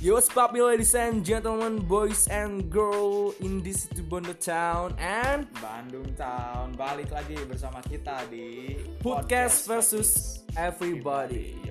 Yo, what's up, ladies and gentlemen, boys and girl in this Bondo town and Bandung Town balik lagi bersama kita di podcast versus everybody.